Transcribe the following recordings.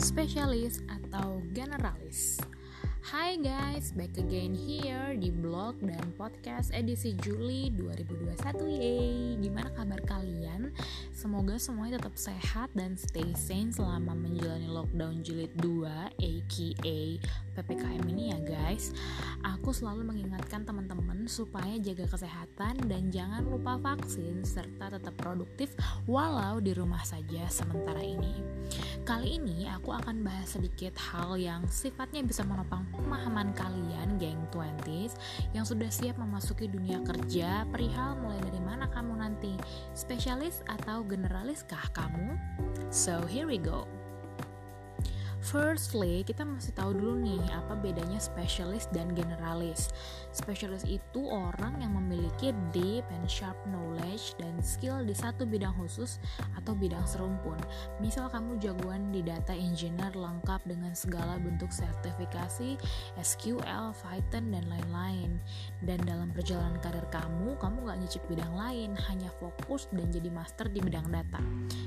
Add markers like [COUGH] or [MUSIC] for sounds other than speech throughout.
spesialis atau generalis. Hai guys, back again here di blog dan podcast edisi Juli 2021 Yeay, gimana kabar kalian? Semoga semuanya tetap sehat dan stay sane selama menjalani lockdown jilid 2 aka PPKM ini ya guys. Aku selalu mengingatkan teman-teman supaya jaga kesehatan dan jangan lupa vaksin serta tetap produktif walau di rumah saja sementara ini. Kali ini aku akan bahas sedikit hal yang sifatnya bisa menopang pemahaman kalian geng 20s yang sudah siap memasuki dunia kerja perihal mulai dari mana kamu nanti spesialis atau generalis kah kamu? So here we go. Firstly, kita mesti tahu dulu nih apa bedanya spesialis dan generalis. Spesialis itu orang yang memiliki deep and sharp knowledge dan skill di satu bidang khusus atau bidang serumpun. Misal kamu jagoan di data engineer lengkap dengan segala bentuk sertifikasi, SQL, Python, dan lain-lain. Dan dalam perjalanan karir kamu, kamu gak nyicip bidang lain, hanya fokus dan jadi master di bidang data.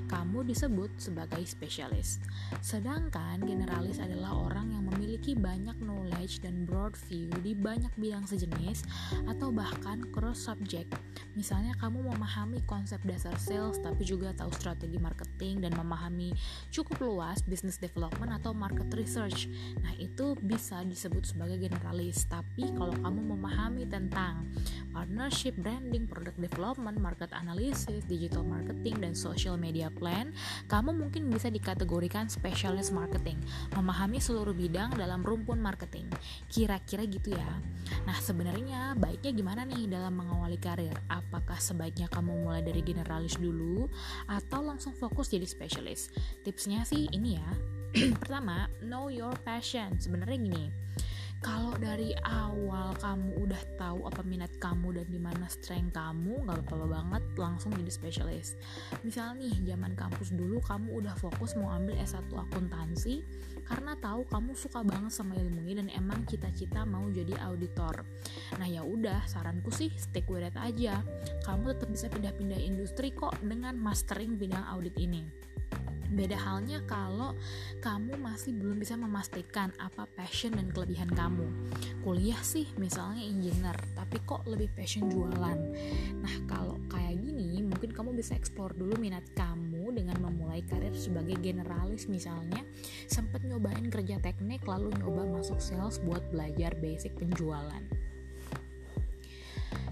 Kamu disebut sebagai spesialis. Sedangkan generalis adalah orang yang memiliki banyak knowledge dan broad view di banyak bidang sejenis atau bahkan cross subject. Misalnya kamu memahami konsep dasar sales tapi juga tahu strategi marketing dan memahami cukup luas business development atau market research. Nah, itu bisa disebut sebagai generalis. Tapi kalau kamu memahami tentang partnership, branding, product development, market analysis, digital marketing dan social media plan, kamu mungkin bisa dikategorikan specialist marketing memahami seluruh bidang dalam rumpun marketing. Kira-kira gitu ya. Nah, sebenarnya baiknya gimana nih dalam mengawali karir? Apakah sebaiknya kamu mulai dari generalis dulu atau langsung fokus jadi spesialis? Tipsnya sih ini ya. [CLEARS THROAT] Pertama, know your passion. Sebenarnya gini, kalau dari awal kamu udah tahu apa minat kamu dan di mana strength kamu nggak apa-apa banget langsung jadi spesialis misal nih zaman kampus dulu kamu udah fokus mau ambil S1 akuntansi karena tahu kamu suka banget sama ilmu ini dan emang cita-cita mau jadi auditor. Nah ya udah saranku sih stick with it aja. Kamu tetap bisa pindah-pindah industri kok dengan mastering bidang audit ini Beda halnya kalau kamu masih belum bisa memastikan apa passion dan kelebihan kamu. Kuliah sih misalnya engineer, tapi kok lebih passion jualan. Nah, kalau kayak gini, mungkin kamu bisa explore dulu minat kamu dengan memulai karir sebagai generalis misalnya, sempat nyobain kerja teknik lalu nyoba masuk sales buat belajar basic penjualan.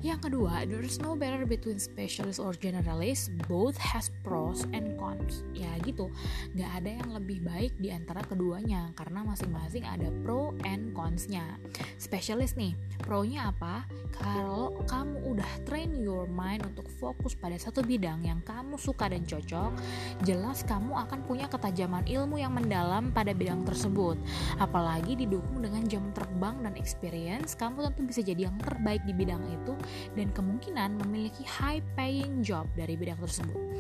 Yang kedua, there is no better between specialist or generalist. Both has pros and cons. Ya gitu, nggak ada yang lebih baik di antara keduanya karena masing-masing ada pro and consnya. Specialist nih, pro-nya apa? Kalau kamu udah train your mind untuk fokus pada satu bidang yang kamu suka dan cocok, jelas kamu akan punya ketajaman ilmu yang mendalam pada bidang tersebut. Apalagi didukung dengan jam terbang dan experience, kamu tentu bisa jadi yang terbaik di bidang itu dan kemungkinan memiliki high paying job dari bidang tersebut.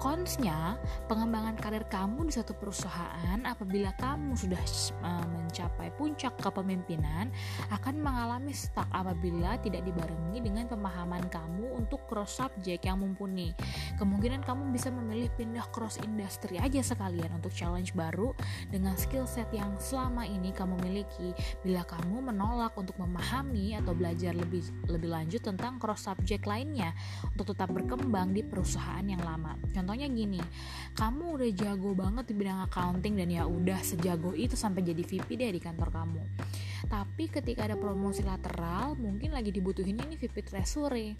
Consnya, pengembangan karir kamu di satu perusahaan apabila kamu sudah uh, mencapai puncak kepemimpinan akan mengalami stuck apabila tidak dibarengi dengan pemahaman kamu untuk cross subject yang mumpuni. Kemungkinan kamu bisa memilih pindah cross industry aja sekalian untuk challenge baru dengan skill set yang selama ini kamu miliki. Bila kamu menolak untuk memahami atau belajar lebih lebih lanjut tentang tentang cross subject lainnya untuk tetap berkembang di perusahaan yang lama. Contohnya gini, kamu udah jago banget di bidang accounting dan ya udah sejago itu sampai jadi VP deh di kantor kamu. Tapi ketika ada promosi lateral, mungkin lagi dibutuhin ini VP treasury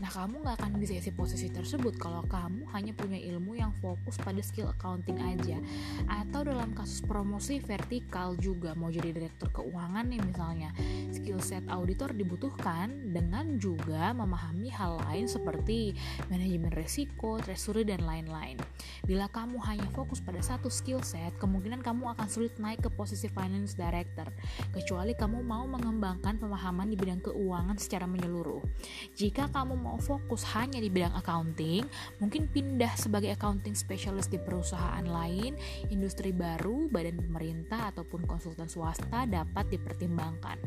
Nah, kamu nggak akan bisa isi posisi tersebut kalau kamu hanya punya ilmu yang fokus pada skill accounting aja. Atau dalam kasus promosi vertikal juga mau jadi direktur keuangan nih misalnya. Skill set auditor dibutuhkan dengan juga memahami hal lain seperti manajemen resiko, treasury dan lain-lain. Bila kamu hanya fokus pada satu skill set, kemungkinan kamu akan sulit naik ke posisi finance director kecuali kamu mau mengembangkan pemahaman di bidang keuangan secara menyeluruh. Jika kamu mau fokus hanya di bidang accounting, mungkin pindah sebagai accounting specialist di perusahaan lain, industri baru, badan pemerintah ataupun konsultan swasta dapat dipertimbangkan.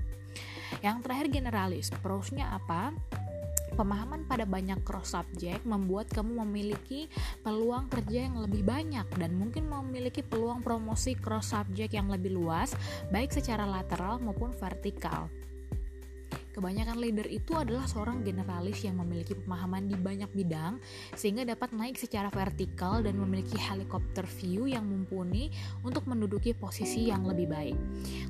Yang terakhir generalis, prosnya apa? Pemahaman pada banyak cross subject membuat kamu memiliki peluang kerja yang lebih banyak dan mungkin memiliki peluang promosi cross subject yang lebih luas, baik secara lateral maupun vertikal. Kebanyakan leader itu adalah seorang generalis yang memiliki pemahaman di banyak bidang sehingga dapat naik secara vertikal dan memiliki helikopter view yang mumpuni untuk menduduki posisi yang lebih baik.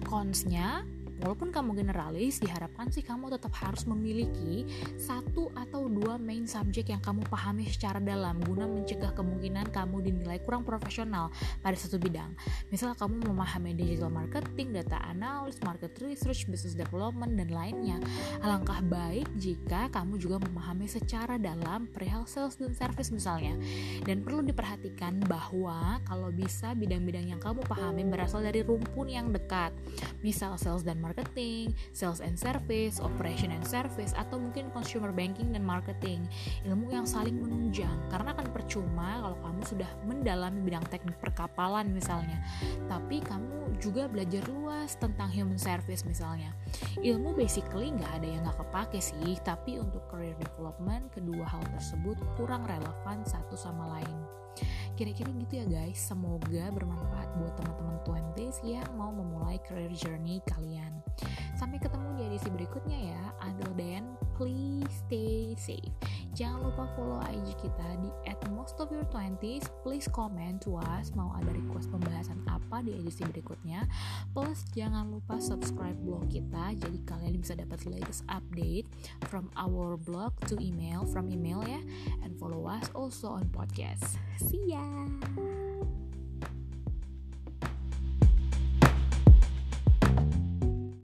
Consnya, walaupun kamu generalis, diharapkan sih kamu tetap harus memiliki satu atau dua main subject yang kamu pahami secara dalam guna mencegah kemungkinan kamu dinilai kurang profesional pada satu bidang. Misal kamu memahami digital marketing, data analysis, market research, business development, dan lainnya. Alangkah baik jika kamu juga memahami secara dalam perihal sales dan service misalnya. Dan perlu diperhatikan bahwa kalau bisa bidang-bidang yang kamu pahami berasal dari rumpun yang dekat. Misal sales dan marketing marketing, sales and service, operation and service, atau mungkin consumer banking dan marketing. Ilmu yang saling menunjang, karena akan percuma kalau kamu sudah mendalami bidang teknik perkapalan misalnya, tapi kamu juga belajar luas tentang human service misalnya. Ilmu basically nggak ada yang nggak kepake sih, tapi untuk career development, kedua hal tersebut kurang relevan satu sama lain. Kira-kira gitu ya guys, semoga bermanfaat buat teman-teman 20s yang mau memulai career journey kalian. Sampai ketemu di edisi berikutnya ya. Until then, please stay safe. Jangan lupa follow IG kita di at most of your 20s. Please comment to us mau ada request pembahasan apa di edisi berikutnya. Plus jangan lupa subscribe blog kita jadi kalian bisa dapat latest update from our blog to email from email ya. And follow us also on podcast. See ya.